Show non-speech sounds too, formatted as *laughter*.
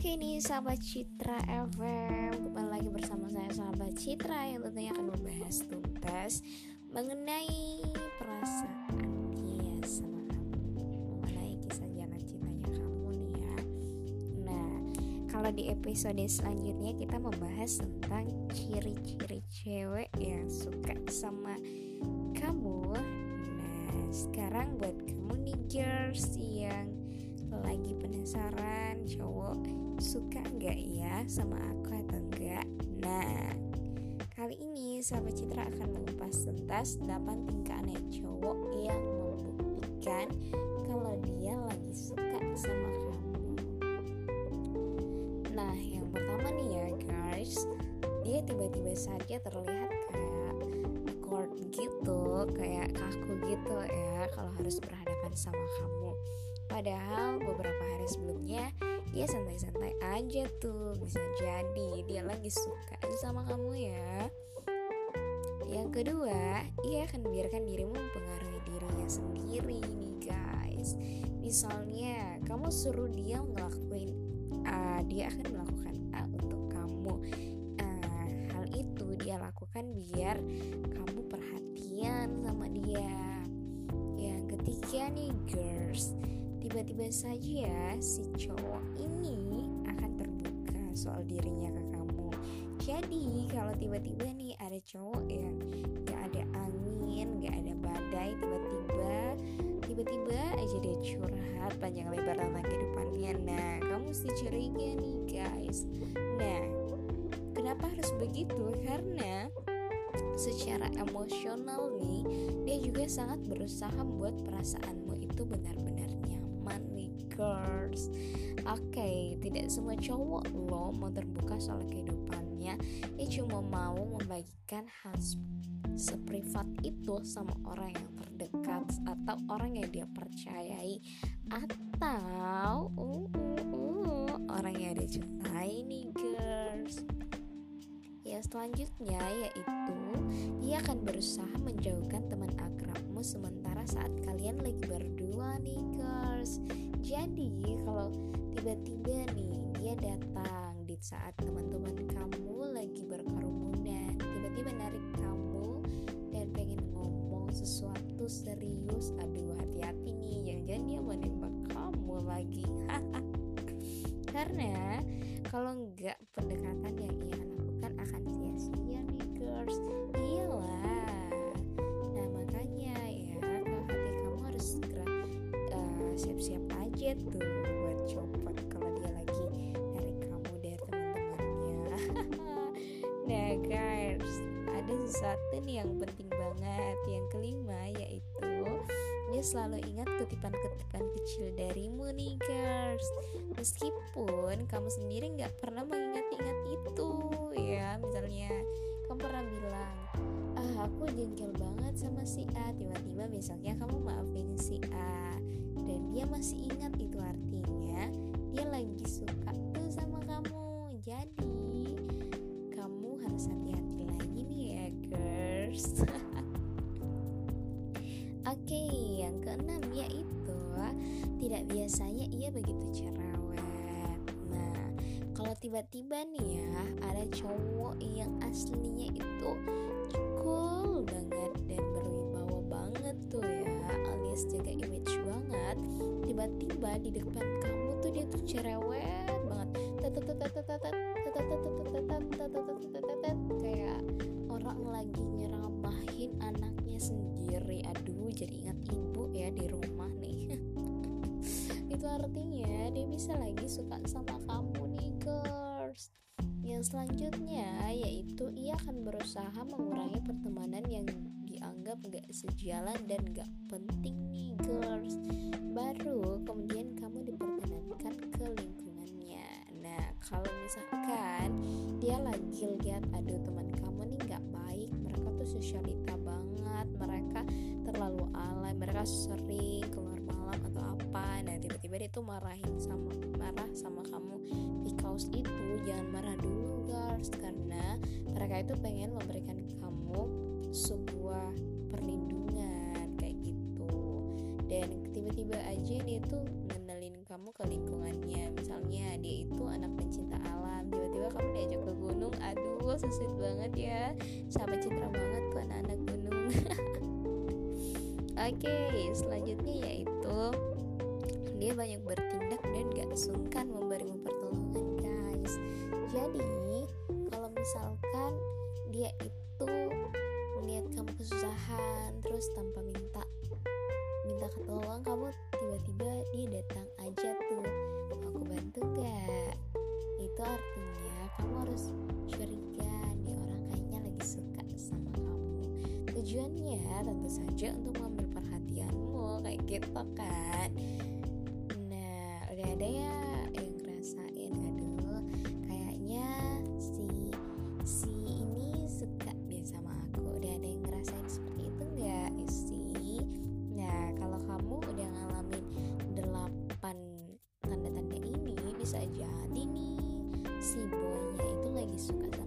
Oke nih sahabat Citra FM Kembali lagi bersama saya sahabat Citra Yang tentunya akan membahas tuntas Mengenai perasaan dia sama kamu Mengenai kisah jalan cintanya kamu nih ya. Nah kalau di episode selanjutnya kita membahas tentang ciri-ciri cewek yang suka sama kamu. Nah sekarang buat kamu nih girls yang lagi penasaran cowok suka nggak ya sama aku atau enggak nah kali ini sahabat Citra akan mengupas tuntas 8 tingkah aneh cowok yang membuktikan kalau dia lagi suka sama kamu. Nah yang pertama nih ya guys. Dia tiba-tiba saja terlihat kayak awkward gitu kayak kaku gitu ya kalau harus berhadapan sama kamu Padahal beberapa hari sebelumnya dia santai-santai aja tuh. Bisa jadi dia lagi suka sama kamu ya. Yang kedua, ia akan biarkan dirimu mempengaruhi dirinya sendiri nih guys. Misalnya kamu suruh dia ngelakuin A, dia akan melakukan A untuk kamu. Uh, Hal itu dia lakukan biar kamu perhatian sama dia. Yang ketiga nih girls tiba-tiba saja ya si cowok ini akan terbuka soal dirinya ke kamu. Jadi kalau tiba-tiba nih ada cowok yang gak ada angin gak ada badai tiba-tiba tiba-tiba aja dia curhat panjang lebar tentang kehidupannya. Nah kamu mesti curiga nih guys. Nah kenapa harus begitu? Karena secara emosional nih dia juga sangat berusaha membuat perasaanmu itu benar-benar girls. Oke, okay, tidak semua cowok lo mau terbuka soal kehidupannya. Dia cuma mau membagikan hal seprivat itu sama orang yang terdekat Atau orang yang dia percayai. Atau uh, uh, uh, orang yang dia cintai nih girls Ya selanjutnya yaitu Dia akan berusaha menjauhkan teman akrabmu Sementara saat kalian lagi berdua nih girls. Jadi kalau tiba-tiba nih dia datang di saat teman-teman kamu lagi berkerumunan tiba-tiba narik kamu dan pengen ngomong sesuatu serius aduh hati-hati nih jangan-jangan dia menembak kamu lagi. *laughs* Karena kalau enggak pendekatan yang girls iyalah nah makanya ya hati kamu harus segera uh, siap-siap aja tuh buat copot kalau dia lagi dari kamu dari teman-temannya. *laughs* Nah guys ada sesuatu nih yang penting banget yang kelima yaitu dia selalu ingat kutipan-kutipan kecil darimu nih guys. Meskipun kamu sendiri nggak pernah mengingat-ingat itu ya. Misalnya kamu pernah bilang ah aku jengkel banget sama si A. Tiba-tiba besoknya kamu maafin si A. Dan dia masih ingat itu artinya dia lagi suka tuh sama kamu. Jadi kamu harus hati-hati lagi nih ya girls. *laughs* Oke, yang keenam yaitu tidak biasanya ia begitu cerewet. Tiba-tiba nih ya ada cowok yang aslinya itu cool banget dan berwibawa banget tuh ya, alias jaga image banget. Tiba-tiba di depan kamu tuh dia tuh cerewet banget. Kayak orang lagi nyeramahin anaknya sendiri aduh jadi ingat ibu ya di rumah nih itu artinya dia bisa lagi suka sama yang selanjutnya yaitu ia akan berusaha mengurangi pertemanan yang dianggap gak sejalan dan gak penting nih girls. Baru kemudian kamu diperkenankan ke lingkungannya. Nah kalau misalkan dia lagi lihat aduh teman kamu nih gak baik mereka tuh sosialita banget mereka terlalu alay mereka sering keluar atau apa. Nah tiba-tiba dia tuh marahin sama marah sama kamu. Because itu jangan marah dulu guys karena mereka itu pengen memberikan kamu sebuah perlindungan kayak gitu. Dan tiba-tiba aja dia tuh ngenalin kamu ke lingkungannya. Misalnya dia itu anak pencinta alam. Tiba-tiba kamu diajak ke gunung aduh sesuai banget ya. Sahabat cinta banget tuh anak-anak gunung. *laughs* Oke okay, selanjutnya yaitu dia banyak bertindak dan gak sungkan memberimu pertolongan guys. Jadi kalau misalkan dia itu melihat kamu kesusahan terus tanpa minta minta ketolong kamu tiba-tiba dia datang aja tuh aku bantu gak? Itu artinya kamu harus curiga nih orang kayaknya lagi suka sama kamu. Tujuannya tentu saja untuk gitu kan. Nah udah ada ya yang ngerasain aduh kayaknya si si ini suka deh sama aku. Udah ada yang ngerasain seperti itu nggak sih nah kalau kamu udah ngalamin delapan tanda-tanda ini bisa jadi nih si boynya itu lagi suka